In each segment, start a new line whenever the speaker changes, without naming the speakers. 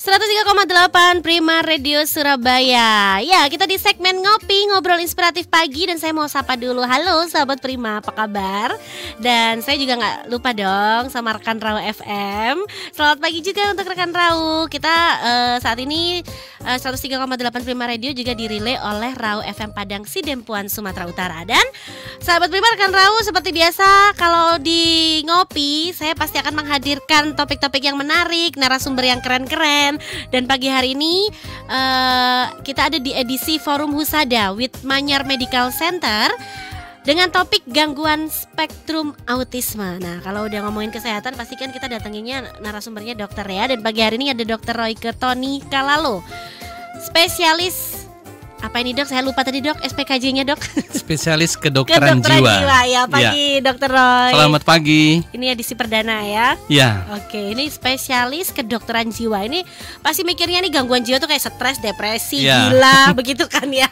103,8 Prima Radio Surabaya. Ya kita di segmen Ngopi Ngobrol Inspiratif Pagi Dan saya mau sapa dulu. Halo sahabat Prima apa kabar? Dan saya juga nggak lupa dong Sama rekan Rau FM Selamat pagi juga untuk rekan Rau. Kita uh, saat ini uh, 103,8 Prima Radio juga dirilai oleh Rau FM Padang Sidempuan Sumatera Utara. Dan sahabat Prima rekan Rau seperti biasa Kalau di Ngopi Saya pasti akan menghadirkan topik-topik yang menarik Narasumber yang keren-keren dan pagi hari ini uh, kita ada di edisi Forum Husada with Manyar Medical Center dengan topik gangguan spektrum autisme. Nah, kalau udah ngomongin kesehatan pasti kan kita datanginnya narasumbernya dokter ya dan pagi hari ini ada dokter Roy Ketoni Kalalo. Spesialis apa ini dok? Saya lupa tadi dok SPKJ-nya dok.
Spesialis kedokteran, kedokteran jiwa.
jiwa. Ya pagi ya. dokter Roy.
Selamat pagi.
Ini edisi perdana ya.
Ya.
Oke ini spesialis kedokteran jiwa. Ini pasti mikirnya nih gangguan jiwa tuh kayak stres, depresi, ya. gila, begitu kan ya.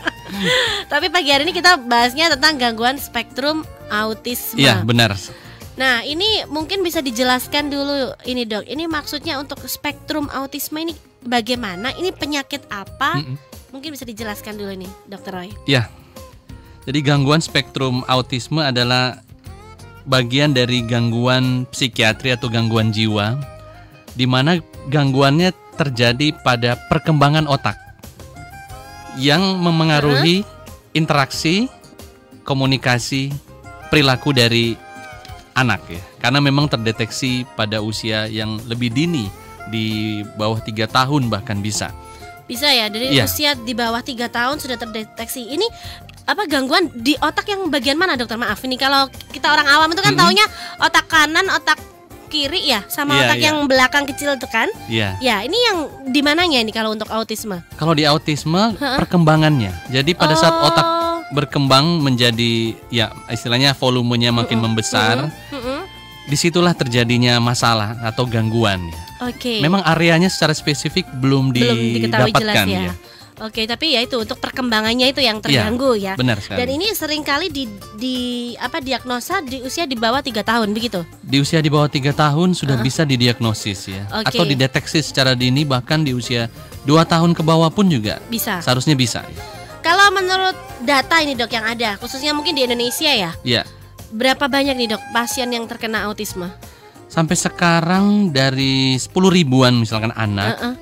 Tapi pagi hari ini kita bahasnya tentang gangguan spektrum autisme.
Iya benar.
Nah, ini mungkin bisa dijelaskan dulu ini dok. Ini maksudnya untuk spektrum autisme ini bagaimana? Ini penyakit apa? Mm -mm. Mungkin bisa dijelaskan dulu nih, Dokter Roy.
Ya. Jadi gangguan spektrum autisme adalah bagian dari gangguan psikiatri atau gangguan jiwa di mana gangguannya terjadi pada perkembangan otak yang memengaruhi uh -huh. interaksi, komunikasi, perilaku dari anak ya. Karena memang terdeteksi pada usia yang lebih dini di bawah tiga tahun bahkan bisa.
Bisa ya dari yeah. usia di bawah tiga tahun sudah terdeteksi. Ini apa gangguan di otak yang bagian mana dokter? Maaf ini kalau kita orang awam itu kan mm -hmm. taunya otak kanan, otak kiri ya sama yeah, otak yeah. yang belakang kecil itu kan?
Iya.
Yeah. Ya, ini yang di mananya ini kalau untuk autisme?
Kalau di autisme huh? perkembangannya. Jadi pada oh. saat otak berkembang menjadi ya istilahnya volumenya makin mm -hmm. membesar. Mm. Mm. Di situlah terjadinya masalah atau gangguan ya.
Oke. Okay.
Memang areanya secara spesifik belum, belum didapatkan ya. ya.
Oke, tapi ya itu untuk perkembangannya itu yang terganggu ya.
ya. Benar sekali.
Dan ini sering kali di di apa diagnosa di usia di bawah tiga tahun begitu.
Di usia di bawah tiga tahun sudah uh. bisa didiagnosis ya, okay. atau dideteksi secara dini bahkan di usia dua tahun ke bawah pun juga
bisa.
Seharusnya bisa. Ya.
Kalau menurut data ini dok yang ada, khususnya mungkin di Indonesia ya.
Iya.
Berapa banyak nih dok pasien yang terkena autisme?
Sampai sekarang dari 10 ribuan misalkan anak, uh -uh.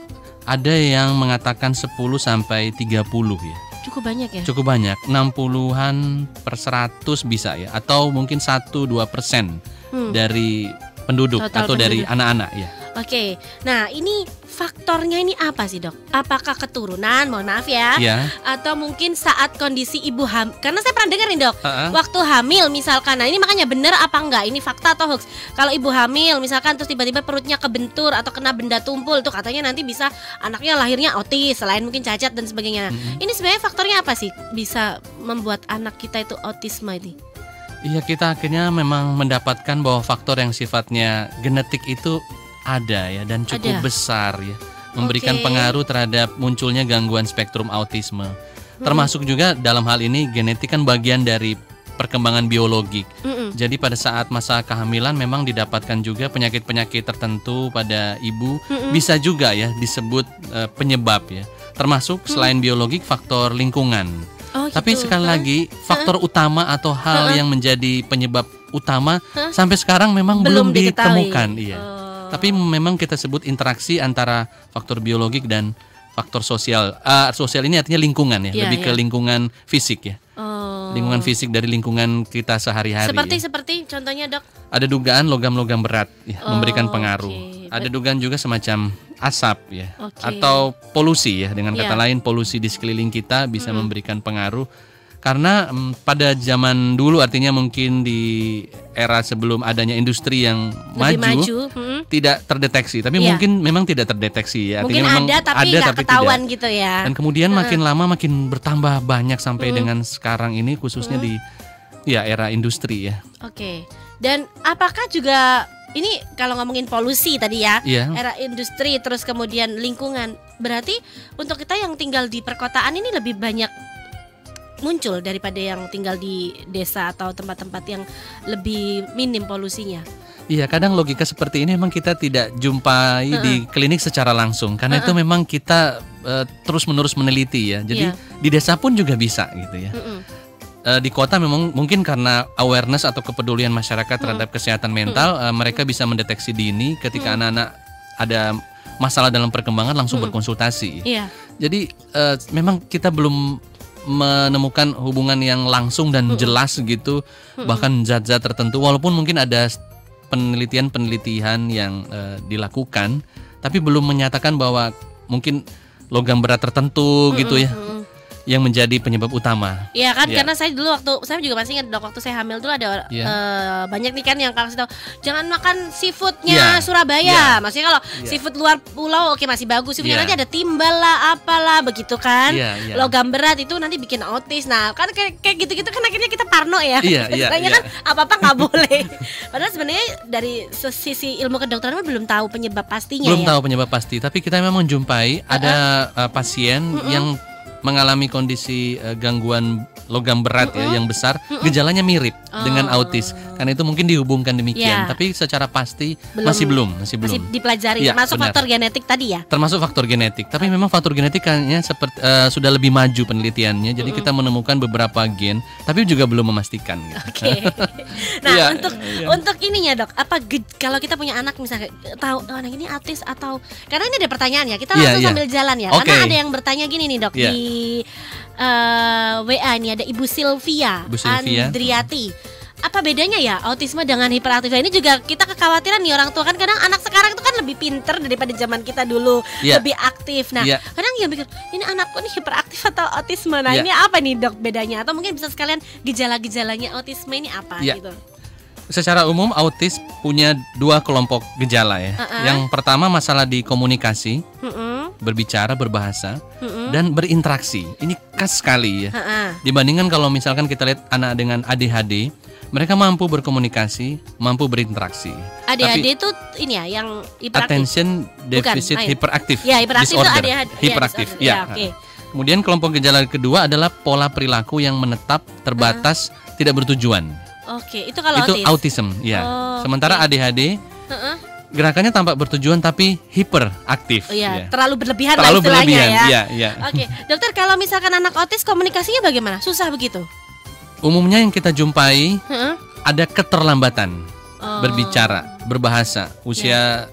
ada yang mengatakan 10 sampai 30 ya.
Cukup banyak ya?
Cukup banyak, 60-an per 100 bisa ya atau mungkin 1 2% hmm. dari penduduk Total atau penduduk. dari anak-anak ya.
Oke, nah ini faktornya ini apa sih dok? Apakah keturunan, mohon maaf ya,
ya.
atau mungkin saat kondisi ibu hamil? Karena saya pernah dengar nih dok, uh -uh. waktu hamil misalkan, nah ini makanya benar apa enggak? Ini fakta atau hoax? Kalau ibu hamil misalkan terus tiba-tiba perutnya kebentur atau kena benda tumpul, tuh katanya nanti bisa anaknya lahirnya otis, selain mungkin cacat dan sebagainya. -hmm. Ini sebenarnya faktornya apa sih bisa membuat anak kita itu autisme ini?
Iya kita akhirnya memang mendapatkan bahwa faktor yang sifatnya genetik itu ada ya dan cukup ada. besar ya memberikan okay. pengaruh terhadap munculnya gangguan spektrum autisme. Hmm. Termasuk juga dalam hal ini genetik kan bagian dari perkembangan biologik. Mm-mm. Jadi pada saat masa kehamilan memang didapatkan juga penyakit-penyakit tertentu pada ibu Mm-mm. bisa juga ya disebut uh, penyebab ya. Termasuk selain biologik faktor lingkungan. Oh, Tapi gitu. sekali lagi faktor huh? utama atau hal huh? yang menjadi penyebab utama huh? sampai sekarang memang belum, belum ditemukan. Iya. Oh. Tapi memang kita sebut interaksi antara faktor biologik dan faktor sosial. Uh, sosial ini artinya lingkungan ya, yeah, lebih yeah. ke lingkungan fisik ya. Oh. Lingkungan fisik dari lingkungan kita sehari-hari.
Seperti
ya.
seperti contohnya dok.
Ada dugaan logam-logam berat ya, oh, memberikan pengaruh. Okay. Ada dugaan juga semacam asap ya, okay. atau polusi ya. Dengan kata yeah. lain polusi di sekeliling kita bisa hmm. memberikan pengaruh karena um, pada zaman dulu artinya mungkin di era sebelum adanya industri yang
Lebih
maju,
maju. Hmm.
tidak terdeteksi tapi yeah. mungkin memang tidak terdeteksi
ya artinya mungkin memang ada tapi ada tapi ketahuan tidak. gitu ya
dan kemudian hmm. makin lama makin bertambah banyak sampai hmm. dengan sekarang ini khususnya hmm. di ya era industri ya
oke okay. dan apakah juga ini kalau ngomongin polusi tadi ya, yeah. era industri terus kemudian lingkungan, berarti untuk kita yang tinggal di perkotaan ini lebih banyak muncul daripada yang tinggal di desa atau tempat-tempat yang lebih minim polusinya.
Iya, kadang logika seperti ini memang kita tidak jumpai di klinik secara langsung karena itu memang kita uh, terus-menerus meneliti ya. Jadi
Iya.
di desa pun juga bisa gitu ya.
Mm-mm.
Eh, di kota memang mungkin karena awareness atau kepedulian masyarakat terhadap kesehatan mental, eh, mereka bisa mendeteksi dini ketika anak-anak ada masalah dalam perkembangan langsung berkonsultasi.
Iya.
Jadi eh, memang kita belum menemukan hubungan yang langsung dan jelas gitu, bahkan zat-zat tertentu. Walaupun mungkin ada penelitian-penelitian yang eh, dilakukan, tapi belum menyatakan bahwa mungkin logam berat tertentu gitu ya. Yang menjadi penyebab utama.
Iya kan
Iya.
karena saya dulu waktu saya juga masih ingat dok waktu saya hamil dulu ada
Iya.
eh, banyak nih kan yang kasih tahu jangan makan seafoodnya
Iya.
Surabaya.
Iya.
Maksudnya kalau
Iya.
seafood luar pulau oke masih bagus, seafoodnya nanti ada timbal lah apalah begitu kan.
Iya, iya.
Logam berat itu nanti bikin autis. Nah kan kayak, kayak gitu-gitu kan akhirnya kita parno ya.
Iya, iya, iya.
kan apa-apa nggak boleh. Padahal sebenarnya dari sisi ilmu kedokteran belum tahu penyebab pastinya
Belum
ya.
tahu penyebab pasti, tapi kita memang menjumpai ada uh, pasien yang mengalami kondisi uh, gangguan logam berat ya yang besar, gejalanya mirip dengan autis. Karena itu mungkin dihubungkan demikian,
Ya.
tapi secara pasti
Belum.
masih belum, masih belum.
Masih dipelajari
Iya,
termasuk
benar.
faktor genetik tadi ya.
Termasuk faktor genetik, tapi memang faktor genetik kayaknya seperti uh, sudah lebih maju penelitiannya. Jadi kita menemukan beberapa gen, tapi juga belum memastikan. Gitu.
Oke. Nah,
Iya,
untuk
iya.
untuk ininya, Dok, apa kalau kita punya anak misalnya tahu oh, anak ini autis atau karena ini ada pertanyaan ya. Kita
Iya,
langsung
iya.
sambil jalan ya.
Oke.
Karena ada yang bertanya gini nih, Dok,
Iya.
di eh, WA ini ada Ibu Sylvia,
Ibu Sylvia.
Andriati. Apa bedanya ya autisme dengan hiperaktif? Ini juga kita kekhawatiran nih orang tua kan kadang anak sekarang itu kan lebih pinter daripada zaman kita dulu,
Iya.
lebih aktif. Nah,
Iya.
kadang yang mikir ini anakku nih hiperaktif atau autisme. Nah,
Iya.
ini apa nih dok bedanya? Atau mungkin bisa sekalian gejala-gejalanya autisme ini apa
Iya.
gitu?
Secara umum autis punya dua kelompok gejala ya.
Uh-uh.
Yang pertama masalah di komunikasi,
Mm-mm,
berbicara, berbahasa,
mm-mm,
dan berinteraksi. Ini khas sekali ya.
ha-ha.
Dibandingkan kalau misalkan kita lihat anak dengan ADHD, mereka mampu berkomunikasi, mampu berinteraksi.
ADHD itu ini ya yang hiperaktif.
Attention deficit hyperactive
Ya, hiperaktif itu
disorder.
ADHD. Ya,
Hyperaktif, ya.
Ya, oke.
Kemudian kelompok gejala kedua adalah pola perilaku yang menetap, terbatas, tidak bertujuan.
Oke, itu kalau
Itu
autis.
autism, ya.
Oh,
Sementara ADHD
Heeh.
Gerakannya tampak bertujuan tapi hiperaktif.
Oh, iya,
ya.
terlalu berlebihan
Terlalu
lah istilahnya
berlebihan,
ya.
iya, iya.
Oke, dokter kalau misalkan anak autis komunikasinya bagaimana? Susah begitu?
Umumnya yang kita jumpai
Heeh.
ada keterlambatan
Oh.
berbicara, berbahasa. Usia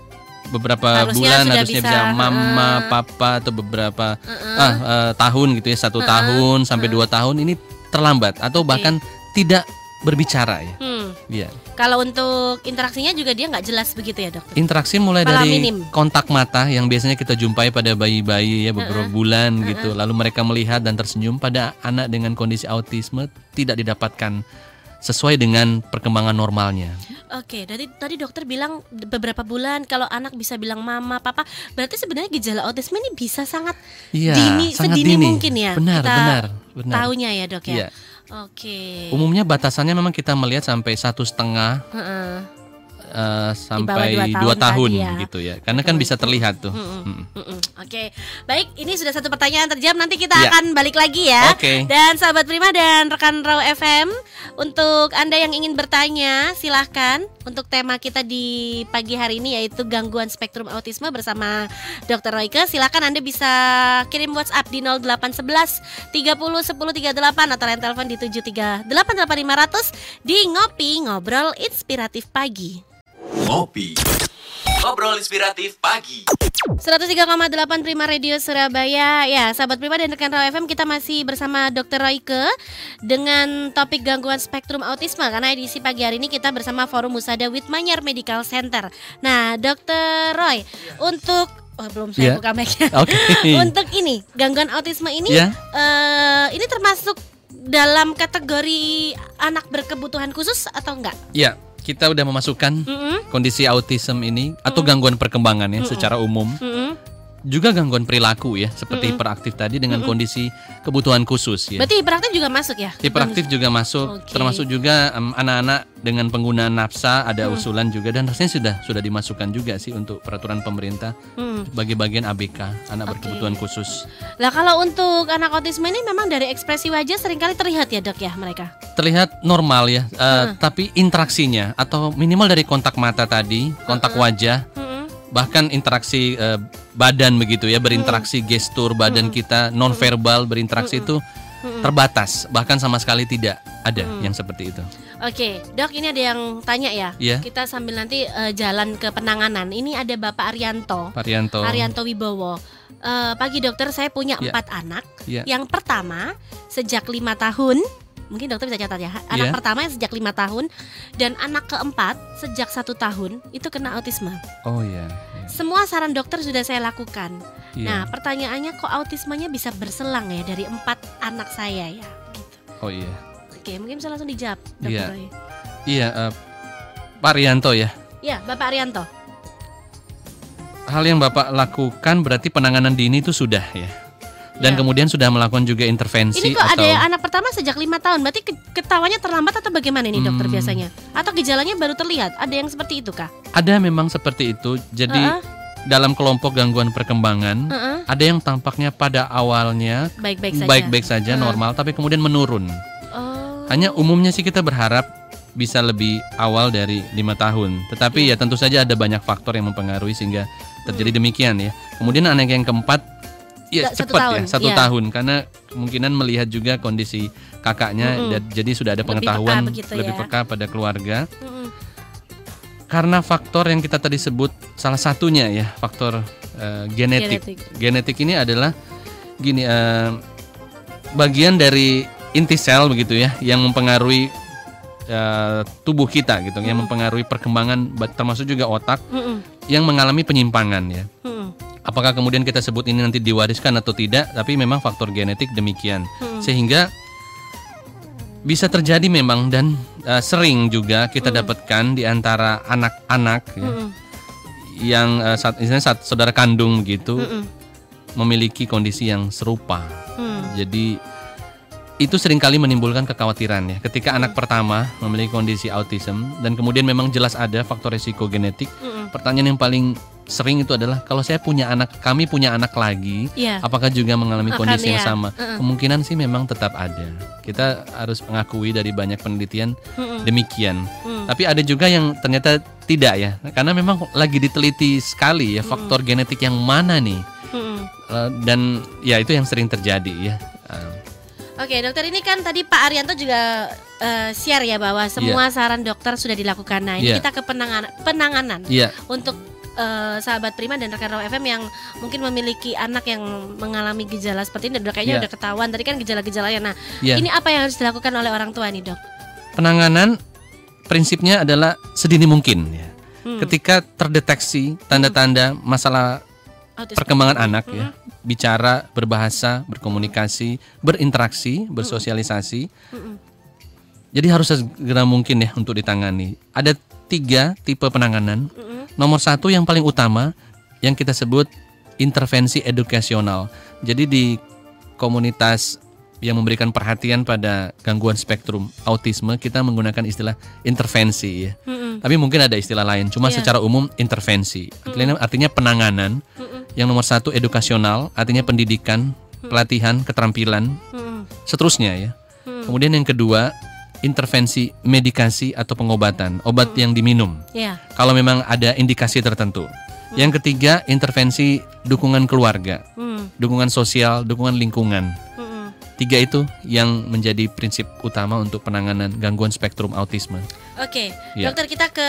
beberapa
Harusnya
bulan harusnya
bisa,
bisa, mama,
heeh.
papa atau beberapa
Heeh.
ah, eh, tahun gitu ya, satu tahun sampai dua tahun ini terlambat atau bahkan tidak berbicara ya.
Hmm.
Iya.
Kalau untuk interaksinya juga dia nggak jelas begitu ya dokter?
Interaksi mulai
Malah
dari
minim.
kontak mata yang biasanya kita jumpai pada bayi-bayi ya beberapa bulan gitu. Lalu mereka melihat dan tersenyum pada anak dengan kondisi autisme tidak didapatkan sesuai dengan perkembangan normalnya.
Oke, dari tadi dokter bilang beberapa bulan kalau anak bisa bilang mama, papa, berarti sebenarnya gejala autisme ini bisa sangat
Iya,
dini,
sangat
sedini
dini.
mungkin ya.
Benar,
kita
benar, benar.
Taunya ya dok ya.
Iya.
Oke.
Umumnya batasannya memang kita melihat sampai satu setengah
Heeh.
Eh, sampai
dua
dua
tahun
tahun,
tadi ya.
gitu ya. Karena kan bisa terlihat tuh.
Mm-mm.
Mm.
Mm-mm. Oke, baik. Ini sudah satu pertanyaan terjawab. Nanti kita
Iya.
akan balik lagi ya.
Oke.
Dan sahabat Prima dan rekan Raw FM, untuk anda yang ingin bertanya, silahkan. Untuk tema kita di pagi hari ini yaitu gangguan spektrum autisme bersama Dr. Royke. Silahkan anda bisa kirim WhatsApp di 0811 30 10 38 atau lain telepon di 73 88500 di ngopi ngobrol inspiratif pagi.
Ngopi. Ngobrol inspiratif pagi.
103,8 Prima Radio Surabaya Ya sahabat Prima dan rekan Raw FM Kita masih bersama Dr. Royke Dengan topik gangguan spektrum autisme Karena edisi pagi hari ini kita bersama Forum Musada Whitmanyar Medical Center Nah Dr. Roy Untuk Oh, belum saya
Ya.
buka mic-nya.
Oke.
Untuk ini gangguan autisme ini
Ya.
eh, Ini termasuk dalam kategori anak berkebutuhan khusus atau enggak?
Ya, kita udah memasukkan
Mm-mm,
kondisi autism ini atau gangguan perkembangan ya secara umum.
Mm-mm.
Juga gangguan perilaku ya, seperti hiperaktif tadi dengan kondisi kebutuhan khusus ya.
Berarti hiperaktif juga masuk ya?
Hiperaktif juga masuk,
Oke.
termasuk juga em, anak-anak dengan penggunaan nafsa ada
Hmm.
usulan juga dan rasanya sudah sudah dimasukkan juga sih untuk peraturan pemerintah
Hmm.
bagi bagian ABK anak
Oke.
berkebutuhan khusus.
Lah kalau untuk anak autisme ini memang dari ekspresi wajah sering kali terlihat ya dok ya mereka.
Terlihat normal ya, eh, tapi interaksinya atau minimal dari kontak mata tadi, kontak wajah,
Mm-mm.
bahkan interaksi eh, badan begitu ya, berinteraksi gestur badan kita nonverbal berinteraksi itu terbatas, bahkan sama sekali tidak ada yang seperti itu.
Oke, dok ini ada yang tanya ya.
Iya.
Kita sambil nanti eh, jalan ke penanganan. Ini ada Bapak Arianto.
Varianto.
Arianto Wibowo. Eh, pagi dokter, saya punya
Iya.
empat anak.
Iya.
Yang pertama sejak lima tahun, mungkin dokter bisa catat ya. Anak
Iya.
pertama yang sejak lima tahun dan anak keempat sejak satu tahun itu kena autisme.
Oh iya. iya.
Semua saran dokter sudah saya lakukan.
Iya.
Nah, pertanyaannya kok autismenya bisa berselang ya dari empat anak saya ya? Gitu.
Oh iya.
Oke, mungkin bisa langsung dijawab, dokter
Iya.
Roy.
Iya, eh, Pak Rianto ya.
Ya, Bapak Arianto.
Hal yang Bapak lakukan berarti penanganan dini itu sudah ya. Dan
Iya.
kemudian sudah melakukan juga intervensi
Ini kok
atau
ada yang anak pertama sejak lima tahun, berarti ke- ketawanya terlambat atau bagaimana ini dokter
Hmm.
biasanya? Atau gejalanya baru terlihat? Ada yang seperti itu kah?
ada memang seperti itu. Jadi
Heeh.
dalam kelompok gangguan perkembangan
Heeh.
ada yang tampaknya pada awalnya
Baik-baik saja.
baik-baik saja
Heeh.
normal tapi kemudian menurun.
Oh.
Hanya umumnya sih kita berharap bisa lebih awal dari lima tahun. Tetapi ya tentu saja ada banyak faktor yang mempengaruhi sehingga terjadi demikian ya. Kemudian anak yang keempat ya
satu
cepat
tahun,
ya satu
iya.
tahun karena kemungkinan melihat juga kondisi kakaknya
Mm-mm.
dan jadi sudah ada
Lebih
pengetahuan
peka begitu
lebih
ya.
peka pada keluarga.
Mm-mm.
Karena faktor yang kita tadi sebut salah satunya ya faktor eh, genetik.
Genetik.
genetik. ini adalah gini eh, bagian dari inti sel begitu ya yang mempengaruhi eh, tubuh kita gitu yang mempengaruhi perkembangan ba- termasuk juga otak
Mm-mm.
yang mengalami penyimpangan ya.
Mm-mm.
Apakah kemudian kita sebut ini nanti diwariskan atau tidak, tapi memang faktor genetik demikian.
Hmm.
Sehingga bisa terjadi memang dan eh, sering juga kita dapatkan di antara anak-anak ya,
Mm-mm.
yang eh, saat misalnya saat saudara kandung gitu
Mm-mm.
memiliki kondisi yang serupa.
Mm.
Jadi itu sering kali menimbulkan kekhawatiran ya. Ketika anak pertama memiliki kondisi autism dan kemudian memang jelas ada faktor risiko genetik,
Mm-mm.
pertanyaan yang paling sering itu adalah kalau saya punya anak, kami punya anak lagi,
Iya.
apakah juga mengalami
Akan,
kondisi yang
ya.
sama?
Mm-mm.
Kemungkinan sih memang tetap ada. Kita harus mengakui dari banyak penelitian
Mm-mm.
demikian.
Mm.
Tapi ada juga yang ternyata tidak ya, karena memang lagi diteliti sekali ya faktor genetik yang mana nih.
Mm-mm.
Eh, dan ya itu yang sering terjadi ya. Eh,
Oke dokter ini kan tadi Pak Arianto juga eh, share ya bahwa semua saran dokter sudah dilakukan. Nah ini
Iya.
kita ke penanganan, penanganan
Iya,
untuk eh, sahabat Prima dan rekan Raw FM yang mungkin memiliki anak yang mengalami gejala seperti ini. Udah kayaknya
Iya.
udah ketahuan. Tadi kan gejala-gejalanya. Nah
iya.
ini apa yang harus dilakukan oleh orang tua nih dok?
Penanganan prinsipnya adalah sedini mungkin ya.
Hmm.
Ketika terdeteksi tanda-tanda masalah
Autisme.
perkembangan anak ya, bicara, berbahasa, berkomunikasi, berinteraksi, bersosialisasi.
Mm-mm.
Jadi harus segera mungkin ya untuk ditangani. Ada tiga tipe penanganan. Nomor satu yang paling utama yang kita sebut intervensi edukasional. Jadi di komunitas yang memberikan perhatian pada gangguan spektrum autisme kita menggunakan istilah intervensi ya.
Mm-mm.
Tapi mungkin ada istilah lain. Cuma
Iya.
secara umum intervensi. Artinya, artinya penanganan.
Mm-mm.
Yang nomor satu edukasional, artinya pendidikan, pelatihan, keterampilan, seterusnya ya.
Mm.
Kemudian yang kedua intervensi medikasi atau pengobatan, obat yang diminum.
Ya.
Kalau memang ada indikasi tertentu. Yang ketiga intervensi dukungan keluarga,
Mm.
dukungan sosial, dukungan lingkungan. Tiga itu yang menjadi prinsip utama untuk penanganan gangguan spektrum autisme.
Oke,
Iya.
dokter kita ke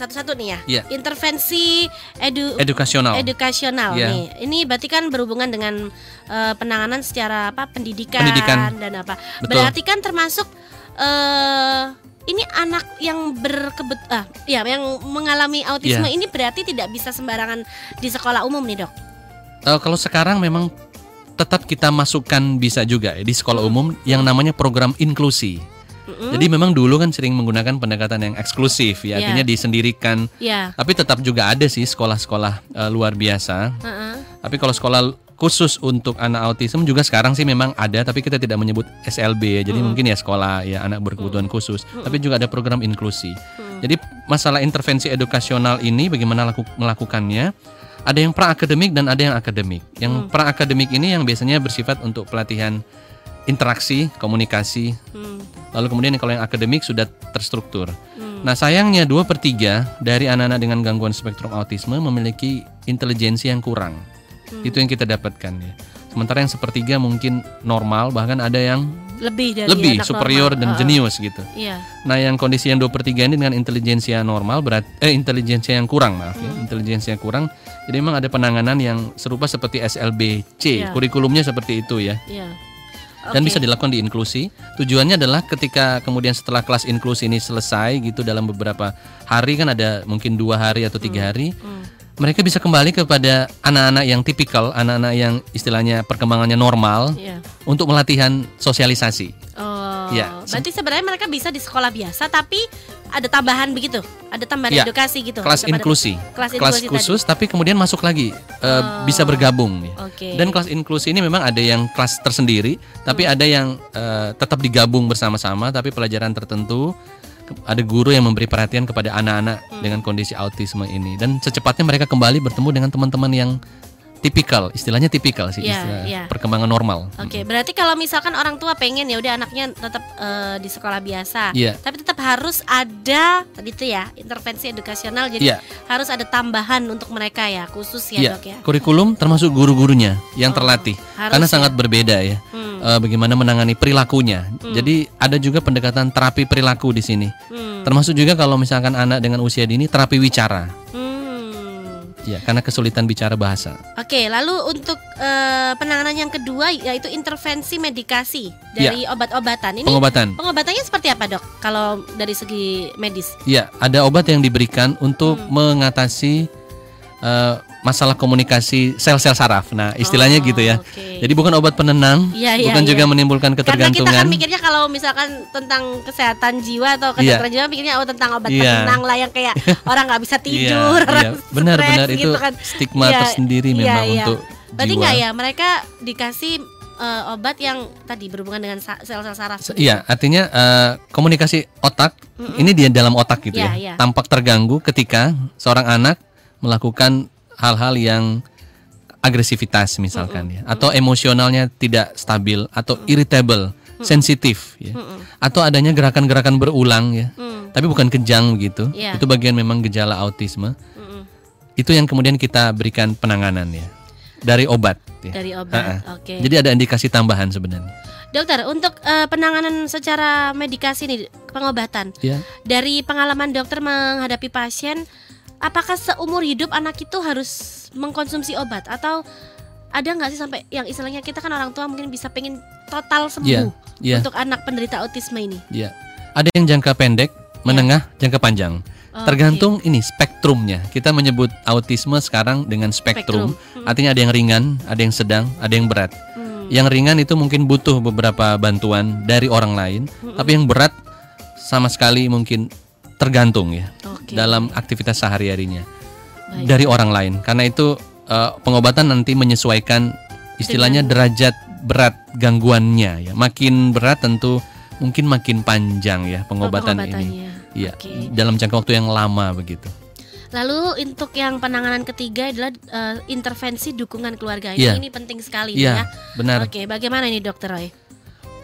satu-satu nih ya.
Iya.
Intervensi edu
Edukasional.
edukasional
Iya.
nih. Ini berarti kan berhubungan dengan eh, penanganan secara apa pendidikan,
Pendidikan.
dan apa.
Betul.
Berarti kan termasuk eh ini anak yang berkebet ah ya yang mengalami autisme
Iya.
ini berarti tidak bisa sembarangan di sekolah umum nih, Dok.
Eh, kalau sekarang memang tetap kita masukkan bisa juga ya, di sekolah umum yang namanya program inklusi.
Mm-mm.
Jadi memang dulu kan sering menggunakan pendekatan yang eksklusif ya,
Iya.
artinya disendirikan.
Ya.
Tapi tetap juga ada sih sekolah-sekolah eh, luar biasa
Heeh.
Tapi kalau sekolah khusus untuk anak autism juga sekarang sih memang ada tapi kita tidak menyebut SLB ya. Jadi mungkin ya sekolah ya anak berkebutuhan khusus. Tapi juga ada program inklusi. Jadi masalah intervensi edukasional ini bagaimana laku, melakukannya? Ada yang pra akademik dan ada yang akademik. Yang pra akademik ini yang biasanya bersifat untuk pelatihan interaksi, komunikasi.
Hmm.
Lalu kemudian kalau yang akademik sudah terstruktur. Nah sayangnya dua per tiga dari anak-anak dengan gangguan spektrum autisme memiliki intelijensi yang kurang. Itu yang kita dapatkan ya. Sementara yang sepertiga mungkin normal bahkan ada yang
Lebih dari
lebih superior
normal.
dan
Heeh.
jenius gitu.
Iya.
Nah, yang kondisi yang 2 per 3 ini dengan intelijensi yang normal berat eh intelijensi yang kurang maaf ya, intelijensi yang kurang. Jadi memang ada penanganan yang serupa seperti SLBC,
Iya.
kurikulumnya seperti itu ya.
Iya.
Dan
Oke.
bisa dilakukan di inklusi. Tujuannya adalah ketika kemudian setelah kelas inklusi ini selesai gitu dalam beberapa hari kan ada mungkin dua hari atau tiga hari,
Hmm.
Mereka bisa kembali kepada anak-anak yang tipikal, anak-anak yang istilahnya perkembangannya normal
Iya.
untuk melatihan sosialisasi.
Oh,
Iya.
berarti sebenarnya mereka bisa di sekolah biasa tapi ada tambahan begitu, ada tambahan
Iya.
edukasi gitu.
kelas inklusi,
Kelas
kelas
inklusi
khusus, tapi kemudian masuk lagi eh,
Oh.
bisa bergabung. ya.
Oke.
Dan kelas inklusi ini memang ada yang kelas tersendiri, tapi
Hmm.
ada yang eh, tetap digabung bersama-sama, tapi pelajaran tertentu ada guru yang memberi perhatian kepada anak-anak
Hmm.
dengan kondisi autisme ini, dan secepatnya mereka kembali bertemu dengan teman-teman yang tipikal, istilahnya tipikal sih,
Iya,
istilah
iya.
perkembangan normal.
Oke, berarti kalau misalkan orang tua pengen ya udah anaknya tetap eh, di sekolah biasa,
Iya.
tapi tetap harus ada tadi itu ya intervensi edukasional, jadi
Iya.
harus ada tambahan untuk mereka ya khusus ya
Iya,
dok ya.
kurikulum termasuk guru-gurunya yang
Oh,
terlatih,
harus
karena
ya.
sangat berbeda ya.
Hmm,
eh, bagaimana menangani perilakunya. Jadi ada juga pendekatan terapi perilaku di sini.
hmm,
Termasuk juga kalau misalkan anak dengan usia dini terapi wicara. Ya, karena kesulitan bicara bahasa.
Oke, lalu untuk eh, penanganan yang kedua yaitu intervensi medikasi
Iya.
dari obat-obatan. Ini
Pengobatan.
pengobatannya seperti apa dok? Kalau dari segi medis?
Ya, ada obat yang diberikan untuk
Hmm.
mengatasi eh, masalah komunikasi sel-sel saraf. Nah, istilahnya
Oh,
gitu ya.
oke.
Jadi bukan obat penenang,
Iya, iya,
bukan juga
iya.
menimbulkan
Karena kita kan
ketergantungan.
mikirnya kalau misalkan tentang kesehatan jiwa atau
Iya.
kedokteran jiwa mikirnya oh tentang obat
Iya.
penenang lah yang kayak orang nggak bisa
Iya,
tidur, orang
iya. Benar-benar
stres
itu
gitu kan.
stigma
Iya,
tersendiri
iya,
memang
iya.
untuk
Berarti nggak ya mereka dikasih eh, obat yang tadi berhubungan dengan sel-sel saraf.
Se- Iya, artinya eh, komunikasi otak ini dia dalam otak gitu
Iya,
ya.
iya.
Tampak terganggu ketika seorang anak melakukan hal-hal yang agresivitas misalkan ya, atau emosionalnya tidak stabil atau irritable, sensitif ya. Atau adanya gerakan-gerakan berulang ya.
Hmm,
Tapi bukan kejang gitu.
Iya.
Itu bagian memang gejala autisme. Itu yang kemudian kita berikan penanganan ya. Dari obat ya.
Dari obat. Oke.
Jadi ada indikasi tambahan sebenarnya.
Dokter, untuk eh, penanganan secara medikasi nih, pengobatan.
Ya.
Dari pengalaman dokter menghadapi pasien, apakah seumur hidup anak itu harus mengkonsumsi obat atau ada nggak sih sampai yang istilahnya kita kan orang tua mungkin bisa pengen total sembuh
Iya, iya.
untuk anak penderita autisme ini?
Ya, ada yang jangka pendek, menengah, jangka panjang.
Oke.
Tergantung ini spektrumnya. Kita menyebut autisme sekarang dengan spektrum.
Spektrum.
Artinya ada yang ringan, ada yang sedang, ada yang berat.
Hmm.
Yang ringan itu mungkin butuh beberapa bantuan dari orang lain, tapi yang berat sama sekali mungkin tergantung ya
Oke.
dalam aktivitas sehari-harinya dari orang lain. Karena itu eh, pengobatan nanti menyesuaikan istilahnya derajat berat gangguannya ya. Makin berat tentu mungkin makin panjang ya pengobatan ini. Iya,
Oke.
dalam jangka waktu yang lama begitu.
Lalu untuk yang penanganan ketiga adalah eh, intervensi dukungan keluarga. Ini,
Iya.
ini penting sekali
Iya,
ya.
benar.
Oke, bagaimana ini Dokter Roy?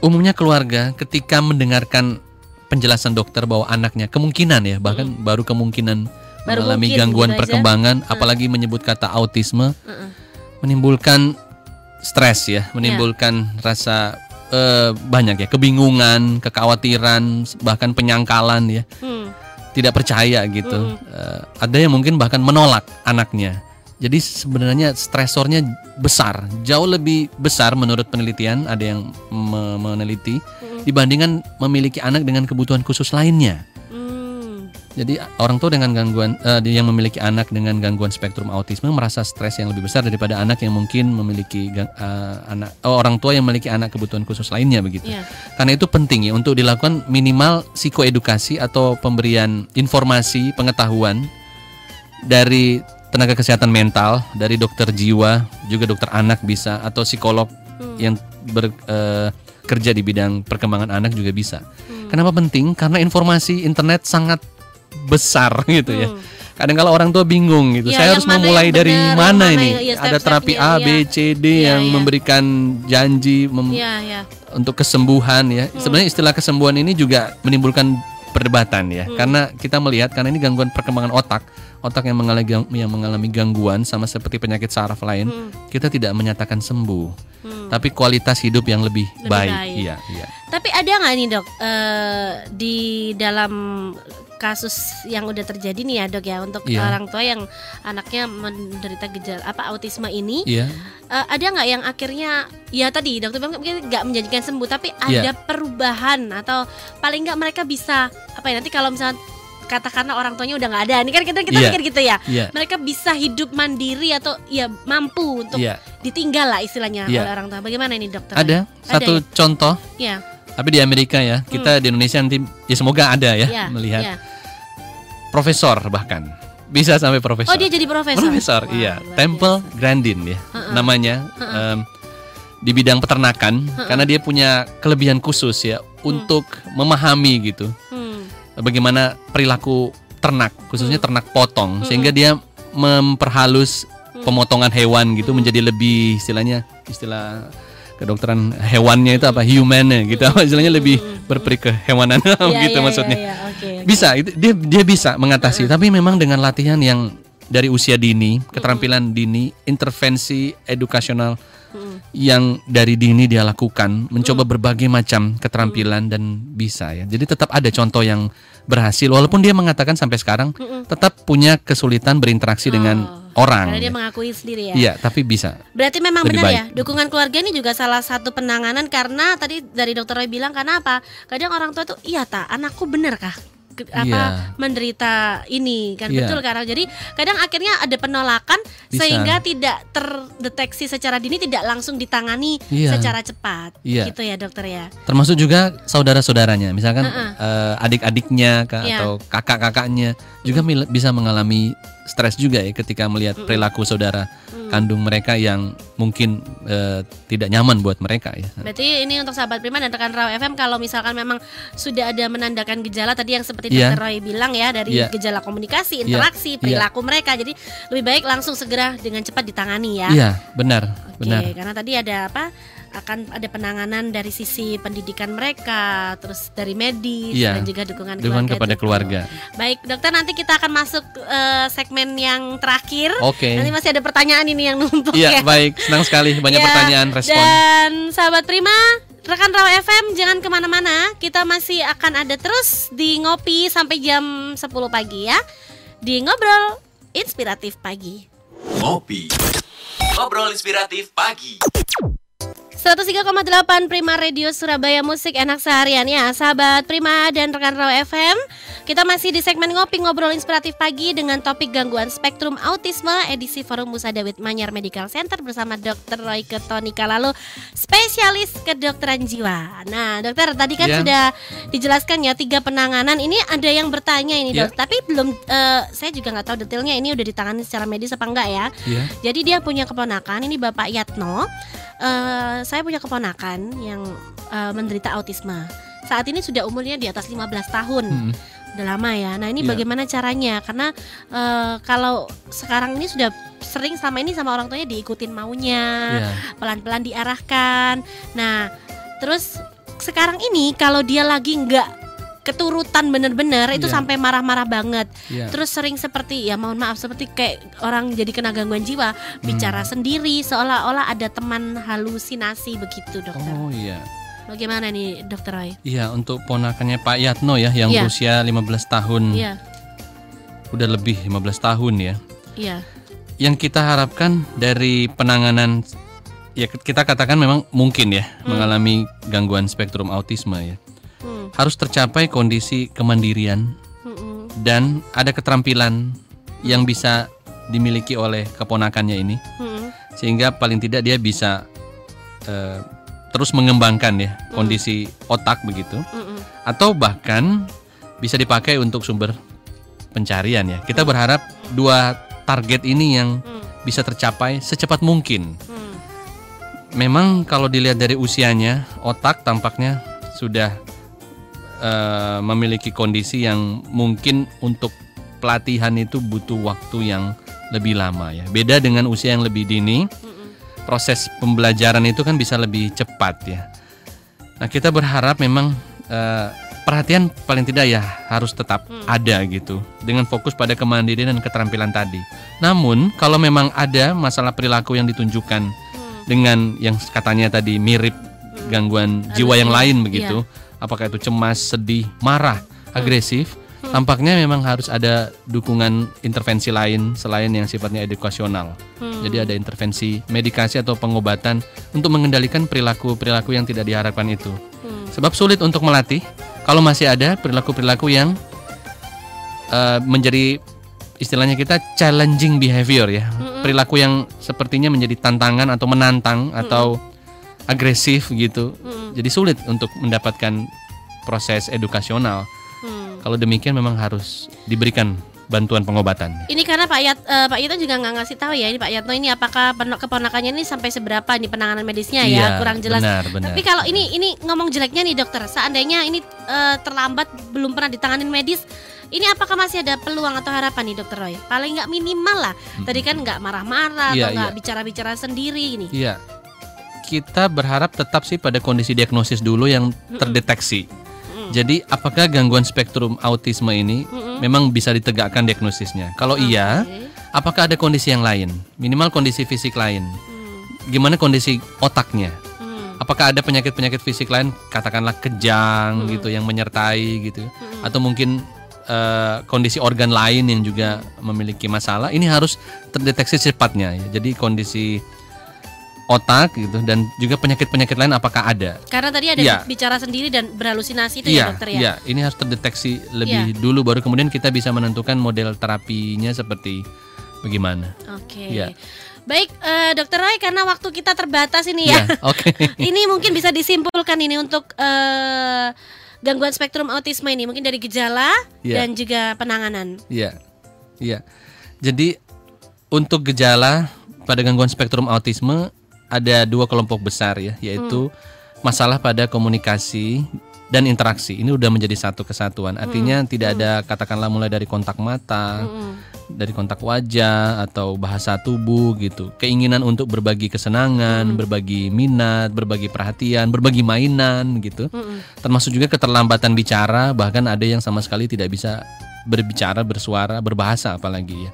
Umumnya keluarga ketika mendengarkan penjelasan dokter bahwa anaknya kemungkinan ya, bahkan baru kemungkinan
Baru
mengalami
mungkin
gangguan
gitu aja.
perkembangan, apalagi menyebut kata autisme,
Heeh.
menimbulkan stres ya, menimbulkan rasa eh, banyak ya, kebingungan, kekhawatiran, bahkan penyangkalan ya,
Hmm.
tidak percaya gitu. Eh, ada yang mungkin bahkan menolak anaknya. Jadi sebenarnya stresornya besar, jauh lebih besar menurut penelitian. Ada yang me- meneliti dibandingkan memiliki anak dengan kebutuhan khusus lainnya.
Hmm.
Jadi orang tua dengan gangguan eh, yang memiliki anak dengan gangguan spektrum autisme merasa stres yang lebih besar daripada anak yang mungkin memiliki eh, anak oh, orang tua yang memiliki anak kebutuhan khusus lainnya begitu.
Iya.
Karena itu penting ya untuk dilakukan minimal psikoedukasi atau pemberian informasi pengetahuan dari tenaga kesehatan mental dari dokter jiwa, juga dokter anak bisa atau psikolog yang bekerja di bidang perkembangan anak juga bisa. Kenapa penting? Karena informasi internet sangat besar gitu ya. Kadang kalau orang tua bingung gitu,
Ya,
saya harus memulai dari mana
mana
ini?
yang- iya,
Ada terapi A, B. C, D
Iya,
yang
iya.
memberikan janji mem-
Iya, iya.
untuk kesembuhan ya.
Hmm.
Sebenarnya istilah kesembuhan ini juga menimbulkan perdebatan ya.
Hmm.
Karena kita melihat karena ini gangguan perkembangan otak, otak yang mengalami yang mengalami gangguan sama seperti penyakit saraf lain,
Hmm.
kita tidak menyatakan sembuh. Tapi kualitas hidup yang lebih,
Lebih
baik.
baik.
Iya, iya.
Tapi ada nggak nih dok eh, di dalam kasus yang udah terjadi nih ya dok ya untuk
Iya.
orang tua yang anaknya menderita gejala apa autisme ini
Iya.
eh, ada nggak yang akhirnya ya tadi dokter bilang mungkin nggak menjanjikan sembuh tapi
Iya.
ada perubahan atau paling nggak mereka bisa apa ya nanti kalau misalnya katakanlah orang tuanya udah nggak ada ini kan kita kita
Iya.
pikir gitu ya
Iya.
mereka bisa hidup mandiri atau ya mampu untuk
Iya.
ditinggal lah istilahnya
Iya.
oleh orang tua bagaimana ini dokter
Ada satu
ya?
contoh,
ya
tapi di Amerika ya. Kita di Indonesia nanti ya semoga ada ya,
ya
melihat
ya.
profesor bahkan. Bisa sampai profesor.
Oh dia jadi profesor.
Profesor,
Wah,
iya. Temple
biasa.
Grandin ya, namanya em, di bidang peternakan, karena dia punya kelebihan khusus ya untuk memahami gitu,
Hmm.
Bagaimana perilaku ternak, khususnya ternak potong, sehingga dia memperhalus pemotongan hewan gitu menjadi lebih istilahnya istilah kedokteran hewannya itu apa? Humannya gitu, istilahnya lebih berperi kehewanan
Iya,
gitu
iya,
maksudnya.
iya, iya, oke, oke.
bisa itu dia dia bisa mengatasi. Tapi memang dengan latihan yang dari usia dini keterampilan dini intervensi edukasional yang dari dini dia lakukan mencoba berbagai macam keterampilan dan bisa ya jadi tetap ada contoh yang berhasil walaupun dia mengatakan sampai sekarang tetap punya kesulitan berinteraksi dengan orang
Karena dia
ya.
mengakui sendiri ya.
iya tapi bisa
Berarti memang benar
baik.
ya, dukungan keluarga ini juga salah satu penanganan karena tadi dari dokter Roy bilang karena apa? Kadang orang tua tuh iya tak, anakku bener kah? Ke- apa
Iya.
menderita ini kan
Iya.
betul karena jadi kadang akhirnya ada penolakan
Bisa.
sehingga tidak terdeteksi secara dini tidak langsung ditangani
Iya.
secara cepat
Iya.
gitu ya dokter ya
termasuk juga saudara-saudaranya misalkan eh, adik-adiknya ka-
Iya.
atau kakak-kakaknya juga bisa mengalami stres juga ya ketika melihat perilaku saudara kandung mereka yang mungkin eh, tidak nyaman buat mereka ya
Berarti ini untuk sahabat Prima dan rekan Raw FM kalau misalkan memang sudah ada menandakan gejala tadi yang seperti
Iya.
Dr. Roy bilang ya dari
Iya.
gejala komunikasi,
Iya.
interaksi,
Iya.
perilaku mereka. Jadi lebih baik langsung segera dengan cepat ditangani ya.
iya benar
Oke,
benar
karena tadi ada apa? Akan ada penanganan dari sisi pendidikan mereka, terus dari medis
Iya.
dan juga dukungan,
dukungan
keluarga
kepada
itu.
keluarga
Baik, dokter nanti kita akan masuk eh, segmen yang terakhir.
oke
Nanti masih ada pertanyaan ini yang numpuk
iya
ya.
baik senang sekali banyak
Ya,
pertanyaan respon
Dan sahabat Prima, rekan Raw FM jangan ke mana-mana. Kita masih akan ada terus di ngopi sampai jam 10 pagi ya. Di ngobrol inspiratif pagi.
Ngopi. Ngobrol inspiratif pagi.
103,8 Prima Radio Surabaya Musik Enak Seharian ya Sahabat Prima dan rekan Raw FM Kita masih di segmen Ngopi Ngobrol Inspiratif Pagi Dengan topik gangguan spektrum autisme Edisi Forum Musa Dawit Manyar Medical Center Bersama Dr. Roy Ketonika Lalu Spesialis kedokteran jiwa Nah dokter tadi kan
Ya.
sudah dijelaskan ya Tiga penanganan Ini ada yang bertanya ini
Ya.
dok Tapi belum eh, Saya juga nggak tahu detailnya Ini udah ditangani secara medis apa enggak ya
Iya.
jadi dia punya keponakan, ini Bapak Yatno. Eh, saya punya keponakan yang eh, menderita autisme. Saat ini sudah umurnya di atas 15 tahun.
Mm-mm.
Udah lama ya. Nah, ini
Iya.
bagaimana caranya? Karena eh, kalau sekarang ini sudah sering selama ini sama orang tuanya diikutin maunya,
Iya.
pelan-pelan diarahkan. Nah, terus sekarang ini kalau dia lagi nggak keturutan bener-bener itu
Iya.
sampai marah-marah banget.
Iya.
Terus sering seperti ya mohon maaf seperti kayak orang jadi kena gangguan jiwa,
Hmm.
bicara sendiri seolah-olah ada teman halusinasi begitu, dokter.
oh iya
Bagaimana nih, dokter Roy?
iya untuk ponakannya Pak Yatno ya yang
Iya.
berusia 15 tahun
Iya,
udah lebih 15 tahun ya
iya.
yang kita harapkan dari penanganan ya kita katakan memang mungkin ya mengalami gangguan spektrum autisme ya Harus tercapai kondisi kemandirian dan ada keterampilan yang bisa dimiliki oleh keponakannya ini sehingga paling tidak dia bisa eh, terus mengembangkan ya kondisi otak begitu atau bahkan bisa dipakai untuk sumber pencarian ya. Kita berharap dua target ini yang
Hmm.
bisa tercapai secepat mungkin.
Hmm.
Memang kalau dilihat dari usianya, otak tampaknya sudah eh, memiliki kondisi yang mungkin untuk pelatihan itu butuh waktu yang lebih lama ya. Beda dengan usia yang lebih dini, proses pembelajaran itu kan bisa lebih cepat ya. Nah kita berharap memang eh, perhatian paling tidak ya harus tetap ada gitu dengan fokus pada kemandirian dan keterampilan tadi. Namun kalau memang ada masalah perilaku yang ditunjukkan dengan yang katanya tadi mirip gangguan jiwa yang lain begitu, apakah itu cemas, sedih, marah, agresif, tampaknya memang harus ada dukungan intervensi lain selain yang sifatnya edukasional. Jadi ada intervensi medikasi atau pengobatan untuk mengendalikan perilaku-perilaku yang tidak diharapkan itu. Sebab sulit untuk melatih kalau masih ada perilaku-perilaku yang eh, menjadi istilahnya kita challenging behavior ya. Perilaku yang sepertinya menjadi tantangan atau menantang atau agresif gitu. Jadi sulit untuk mendapatkan proses edukasional.
Hmm.
Kalau demikian memang harus diberikan bantuan pengobatan.
Ini karena Pak Yat, eh, Pak Yatno juga nggak ngasih tahu ya ini Pak Yatno ini apakah keponakannya ini sampai seberapa nih penanganan medisnya ya
Iya,
kurang jelas.
benar, benar.
Tapi kalau ini ini ngomong jeleknya nih dokter, seandainya ini eh, terlambat belum pernah ditanganin medis, ini apakah masih ada peluang atau harapan nih dokter Roy? Paling nggak minimal lah. Tadi kan nggak marah-marah
Iya,
atau nggak
iya.
bicara-bicara sendiri ini.
Iya. Kita berharap tetap sih pada kondisi diagnosis dulu yang terdeteksi. Jadi apakah gangguan spektrum autisme ini memang bisa ditegakkan diagnosisnya? Kalau iya,
Oke.
apakah ada kondisi yang lain? Minimal kondisi fisik lain. Gimana kondisi otaknya?
Hmm.
Apakah ada penyakit-penyakit fisik lain, katakanlah kejang gitu yang menyertai gitu, atau mungkin eh, kondisi organ lain yang juga memiliki masalah? Ini harus terdeteksi secepatnya. Ya. Jadi kondisi otak gitu dan juga penyakit-penyakit lain apakah ada?
Karena tadi ada
Iya.
bicara sendiri dan berhalusinasi itu ya
Iya,
dokter ya.
iya. Ini harus terdeteksi lebih dulu baru kemudian kita bisa menentukan model terapinya seperti bagaimana.
Oke.
Iya.
Baik, eh, dokter Roy karena waktu kita terbatas ini ya.
Iya, oke.
ini mungkin bisa disimpulkan ini untuk eh, gangguan spektrum autisme ini mungkin dari gejala
Iya.
dan juga penanganan.
Iya. Iya. Jadi untuk gejala pada gangguan spektrum autisme ada dua kelompok besar ya, yaitu masalah pada komunikasi dan interaksi. Ini udah menjadi satu kesatuan. Artinya tidak ada katakanlah mulai dari kontak mata, dari kontak wajah atau bahasa tubuh gitu. Keinginan untuk berbagi kesenangan, berbagi minat, berbagi perhatian, berbagi mainan gitu. Termasuk juga keterlambatan bicara, bahkan ada yang sama sekali tidak bisa berbicara, bersuara, berbahasa apalagi ya.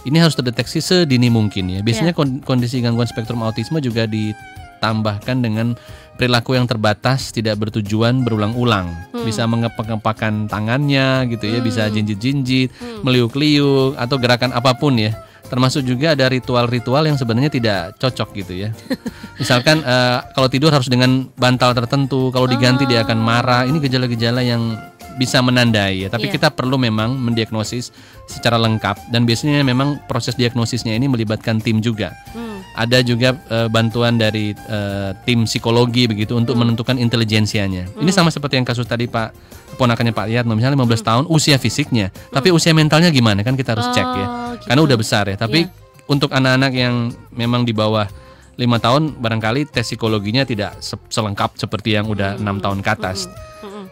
Ini harus terdeteksi sedini mungkin ya. Biasanya kon- kondisi gangguan spektrum autisme juga ditambahkan dengan perilaku yang terbatas, tidak bertujuan, berulang-ulang. Bisa mengepak-ngepakkan tangannya gitu ya, bisa jinjit-jinjit, meliuk-liuk atau gerakan apa pun ya. Termasuk juga ada ritual-ritual yang sebenarnya tidak cocok gitu ya. Misalkan eh, kalau tidur harus dengan bantal tertentu, kalau diganti dia akan marah. Ini gejala-gejala yang bisa menandai ya. Tapi
Iya.
kita perlu memang mendiagnosis secara lengkap dan biasanya memang proses diagnosisnya ini melibatkan tim juga.
Hmm.
Ada juga eh, bantuan dari eh, tim psikologi begitu untuk menentukan intelijensianya. Ini sama seperti yang kasus tadi Pak ponakannya Pak Yatno misalnya 15 tahun usia fisiknya, tapi usia mentalnya gimana kan kita harus cek ya.
Oh, gitu.
Karena udah besar ya. Tapi untuk anak-anak yang memang di bawah lima tahun barangkali tes psikologinya tidak se- selengkap seperti yang udah enam tahun ke atas.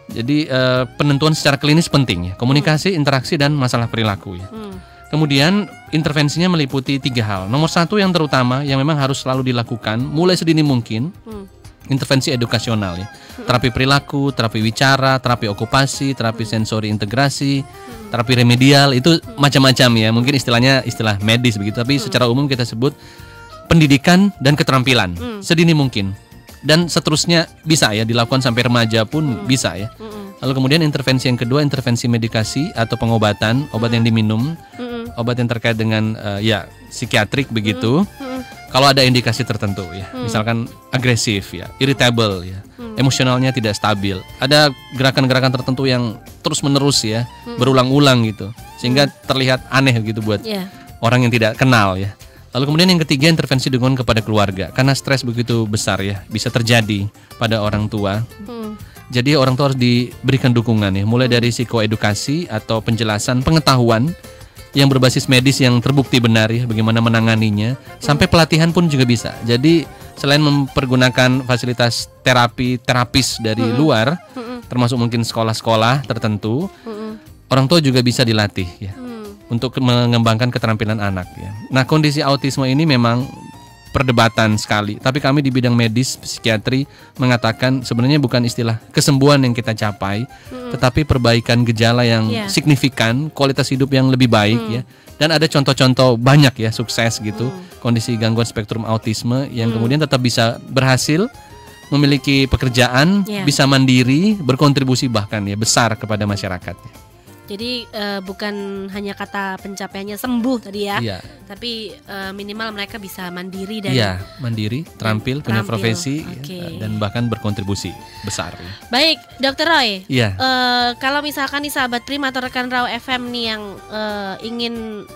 Jadi eh, penentuan secara klinis penting ya, komunikasi, interaksi dan masalah perilaku ya.
Hmm.
Kemudian intervensinya meliputi tiga hal. Nomor satu yang terutama yang memang harus selalu dilakukan mulai sedini mungkin,
Hmm.
intervensi edukasional ya. Terapi perilaku, terapi wicara, terapi okupasi, terapi sensori integrasi, terapi remedial itu macam-macam ya. Mungkin istilahnya istilah medis begitu, tapi secara umum kita sebut pendidikan dan keterampilan sedini mungkin. Dan seterusnya bisa ya dilakukan sampai remaja pun bisa ya. Lalu kemudian intervensi yang kedua intervensi medikasi atau pengobatan, obat yang diminum, obat yang terkait dengan eh, ya psikiatrik begitu. Kalau ada indikasi tertentu ya, misalkan agresif ya, irritable ya, emosionalnya tidak stabil, ada gerakan-gerakan tertentu yang terus-menerus ya, berulang-ulang gitu, sehingga terlihat aneh gitu buat
Ya.
orang yang tidak kenal ya. Lalu kemudian yang ketiga intervensi dukungan kepada keluarga. Karena stres begitu besar ya bisa terjadi pada orang tua.
Hmm.
Jadi orang tua harus diberikan dukungan ya. Mulai dari psikoedukasi atau penjelasan pengetahuan yang berbasis medis yang terbukti benar ya bagaimana menanganinya. Sampai pelatihan pun juga bisa. Jadi selain mempergunakan fasilitas terapi terapis dari luar termasuk mungkin sekolah-sekolah tertentu orang tua juga bisa dilatih ya untuk mengembangkan keterampilan anak ya. Nah, kondisi autisme ini memang perdebatan sekali. Tapi kami di bidang medis psikiatri mengatakan sebenarnya bukan istilah kesembuhan yang kita capai, tetapi perbaikan gejala yang
Iya.
signifikan, kualitas hidup yang lebih baik ya. Dan ada contoh-contoh banyak ya sukses gitu kondisi gangguan spektrum autisme yang kemudian tetap bisa berhasil memiliki pekerjaan,
Iya.
bisa mandiri, berkontribusi bahkan ya besar kepada masyarakat.
Jadi eh, bukan hanya kata pencapaiannya sembuh tadi ya,
Iya.
tapi eh, minimal mereka bisa mandiri dan
Iya, mandiri, terampil, punya
terampil,
profesi ya,
oke.
dan bahkan berkontribusi besar. ya.
baik, Dokter Roy.
Iya.
eh, kalau misalkan nih sahabat Prima atau rekan Raw FM nih yang eh, ingin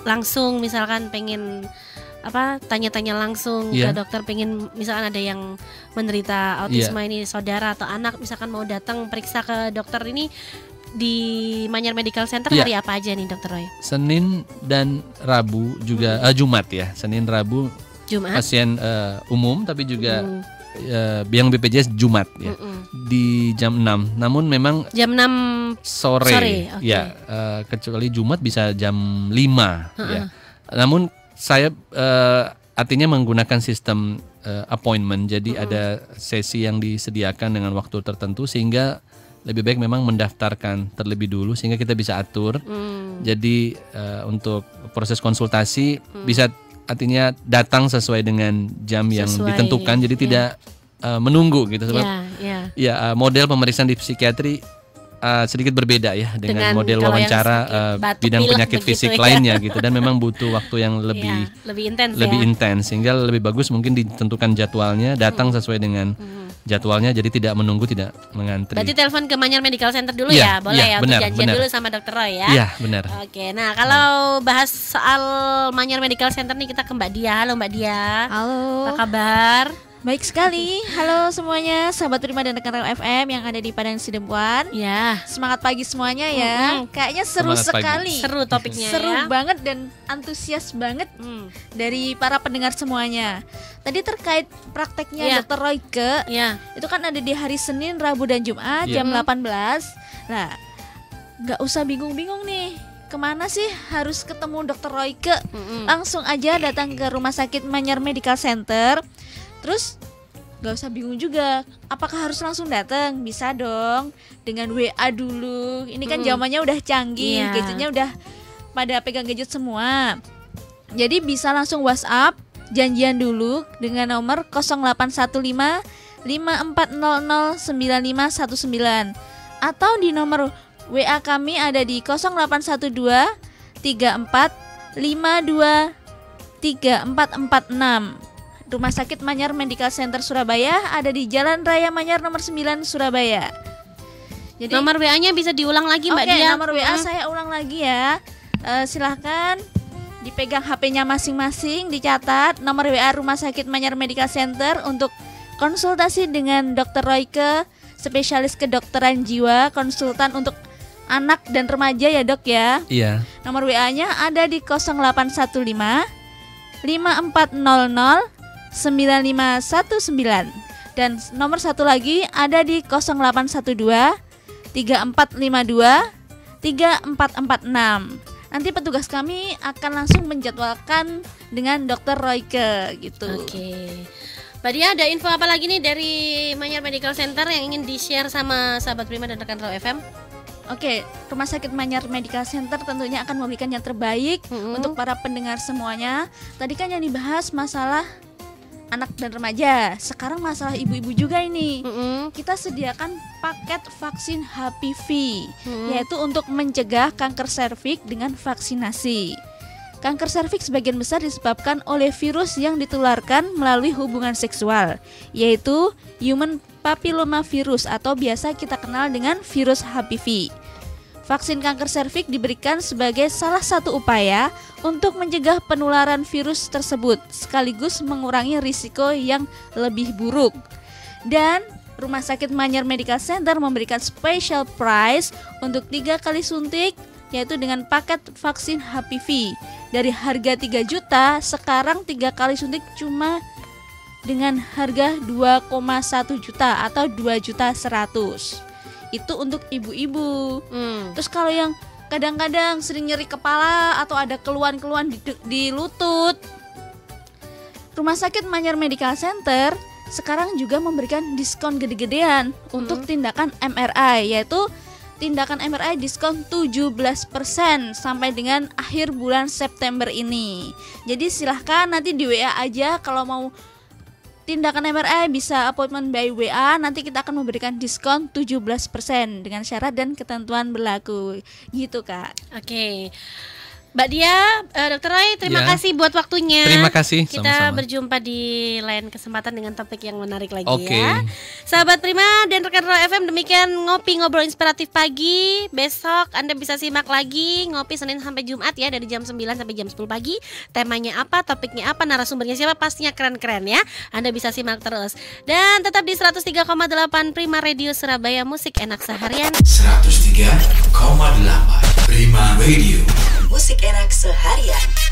langsung misalkan pengen apa tanya-tanya langsung
Iya.
ke dokter pengen misalkan ada yang menderita autisme ini saudara atau anak misalkan mau datang periksa ke dokter ini di Manyar Medical Center
Iya.
hari apa aja nih Dokter Roy?
Senin dan Rabu juga eh, Jumat ya. Senin Rabu
Jumat.
pasien eh, umum tapi juga
Hmm,
eh, yang BPJS Jumat ya.
mm-mm.
Di jam 6. Namun memang
Jam 6
sore,
Sore, oke.
ya eh, kecuali Jumat bisa jam 5 ya. Namun saya eh, artinya menggunakan sistem eh, appointment. Jadi ada sesi yang disediakan dengan waktu tertentu sehingga lebih baik memang mendaftarkan terlebih dulu sehingga kita bisa atur.
Hmm.
Jadi eh, untuk proses konsultasi bisa artinya datang sesuai dengan jam yang
Sesuai,
ditentukan. Jadi
ya.
tidak eh, menunggu gitu sebab
Ya, ya.
ya eh, model pemeriksaan di psikiatri eh, sedikit berbeda ya dengan,
Dengan
model
yang
wawancara
sakit
eh,
batuk
bidang penyakit fisik
ya.
lainnya gitu dan memang butuh waktu yang lebih
Ya, lebih intens
lebih
ya.
intens sehingga lebih bagus mungkin ditentukan jadwalnya datang sesuai dengan jadwalnya jadi tidak menunggu tidak mengantri.
Berarti telepon ke Manyar Medical Center dulu
Iya,
ya, boleh
iya,
ya
benar,
untuk janjian
benar.
dulu sama Dokter Roy ya.
Iya benar.
Oke, nah kalau bahas soal Manyar Medical Center nih kita ke Mbak Dia. Halo Mbak Dia.
Halo.
Apa kabar?
Baik sekali. Halo semuanya, sahabat Prima dan rekan FM yang ada di Padang Sidempuan.
Ya,
Semangat pagi semuanya ya. Kayaknya seru
Semangat pagi.
sekali.
seru topiknya
Seru
ya.
banget dan antusias banget
Hmm,
dari para pendengar semuanya. Tadi terkait prakteknya
Iya.
Dr. Royke,
ya.
itu kan ada di hari Senin, Rabu dan Jumat
Iya.
jam 18. Nah, nggak usah bingung-bingung nih. Ke mana sih harus ketemu Dr. Royke?
Mm-mm.
langsung aja datang ke Rumah Sakit Manyar Medical Center. Terus nggak usah bingung juga, apakah harus langsung datang? Bisa dong, dengan WA dulu. Ini kan zamannya udah canggih,
Iya.
gadgetnya udah pada pegang gadget semua. Jadi bisa langsung WhatsApp, janjian dulu dengan nomor 0815 5400 9519 atau di nomor WA kami ada di 0812 34 52 3446. Rumah Sakit Manyar Medical Center Surabaya ada di Jalan Raya Manyar nomor 9 Surabaya. Jadi
Nomor WA-nya bisa diulang lagi Mbak
Oke,
Dia.
nomor WA
Mm.
saya ulang lagi ya. Eh, silahkan dipegang HP-nya masing-masing, dicatat nomor WA Rumah Sakit Manyar Medical Center untuk konsultasi dengan Dr. Royke, spesialis kedokteran jiwa, konsultan untuk anak dan remaja ya dok ya.
Iya.
Nomor WA-nya ada di 0815 5400 9519 dan nomor satu lagi ada di 0812 3452 3446. Nanti petugas kami akan langsung menjadwalkan dengan Dr. Royke gitu.
Oke. Mbak Dia ada info apa lagi nih dari Manyar Medical Center yang ingin di-share sama sahabat Prima dan rekan Raw FM?
Oke, Rumah Sakit Manyar Medical Center tentunya akan memberikan yang terbaik
Mm-mm.
untuk para pendengar semuanya. Tadi kan yang dibahas masalah anak dan remaja. Sekarang masalah ibu-ibu juga ini.
Mm-mm.
Kita sediakan paket vaksin HPV,
Mm-mm.
yaitu untuk mencegah kanker serviks dengan vaksinasi. Kanker serviks sebagian besar disebabkan oleh virus yang ditularkan melalui hubungan seksual, yaitu human papillomavirus atau biasa kita kenal dengan virus HPV. Vaksin kanker serviks diberikan sebagai salah satu upaya untuk mencegah penularan virus tersebut sekaligus mengurangi risiko yang lebih buruk. Dan Rumah Sakit Manyar Medical Center memberikan special price untuk tiga kali suntik yaitu dengan paket vaksin HPV. Dari harga 3 juta, sekarang tiga kali suntik cuma dengan harga 2,1 juta atau 2 juta 100. Itu untuk ibu-ibu.
Hmm.
Terus kalau yang kadang-kadang sering nyeri kepala atau ada keluhan-keluhan di, di lutut, Rumah Sakit Manyar Medical Center sekarang juga memberikan diskon gede-gedean untuk tindakan MRI yaitu tindakan MRI diskon 17% sampai dengan akhir bulan September ini. Jadi silahkan nanti di WA aja kalau mau tindakan MRI bisa appointment by WA nanti kita akan memberikan diskon 17% dengan syarat dan ketentuan berlaku. Gitu, Kak.
Oke. Mbak Dia, eh, Dokter Roy, terima
Ya.
kasih buat waktunya.
Terima kasih,
Kita
sama-sama.
berjumpa di lain kesempatan dengan topik yang menarik lagi
Oke.
ya. Sahabat Prima dan rekan Roy FM demikian ngopi ngobrol inspiratif pagi. Besok Anda bisa simak lagi ngopi Senin sampai Jumat ya dari jam 9 sampai jam 10 pagi. Temanya apa, topiknya apa, narasumbernya siapa pastinya keren-keren ya. Anda bisa simak terus. Dan tetap di 103,8 Prima Radio Surabaya Musik Enak Seharian.
103,8 Prima Radio
Musik enak seharian.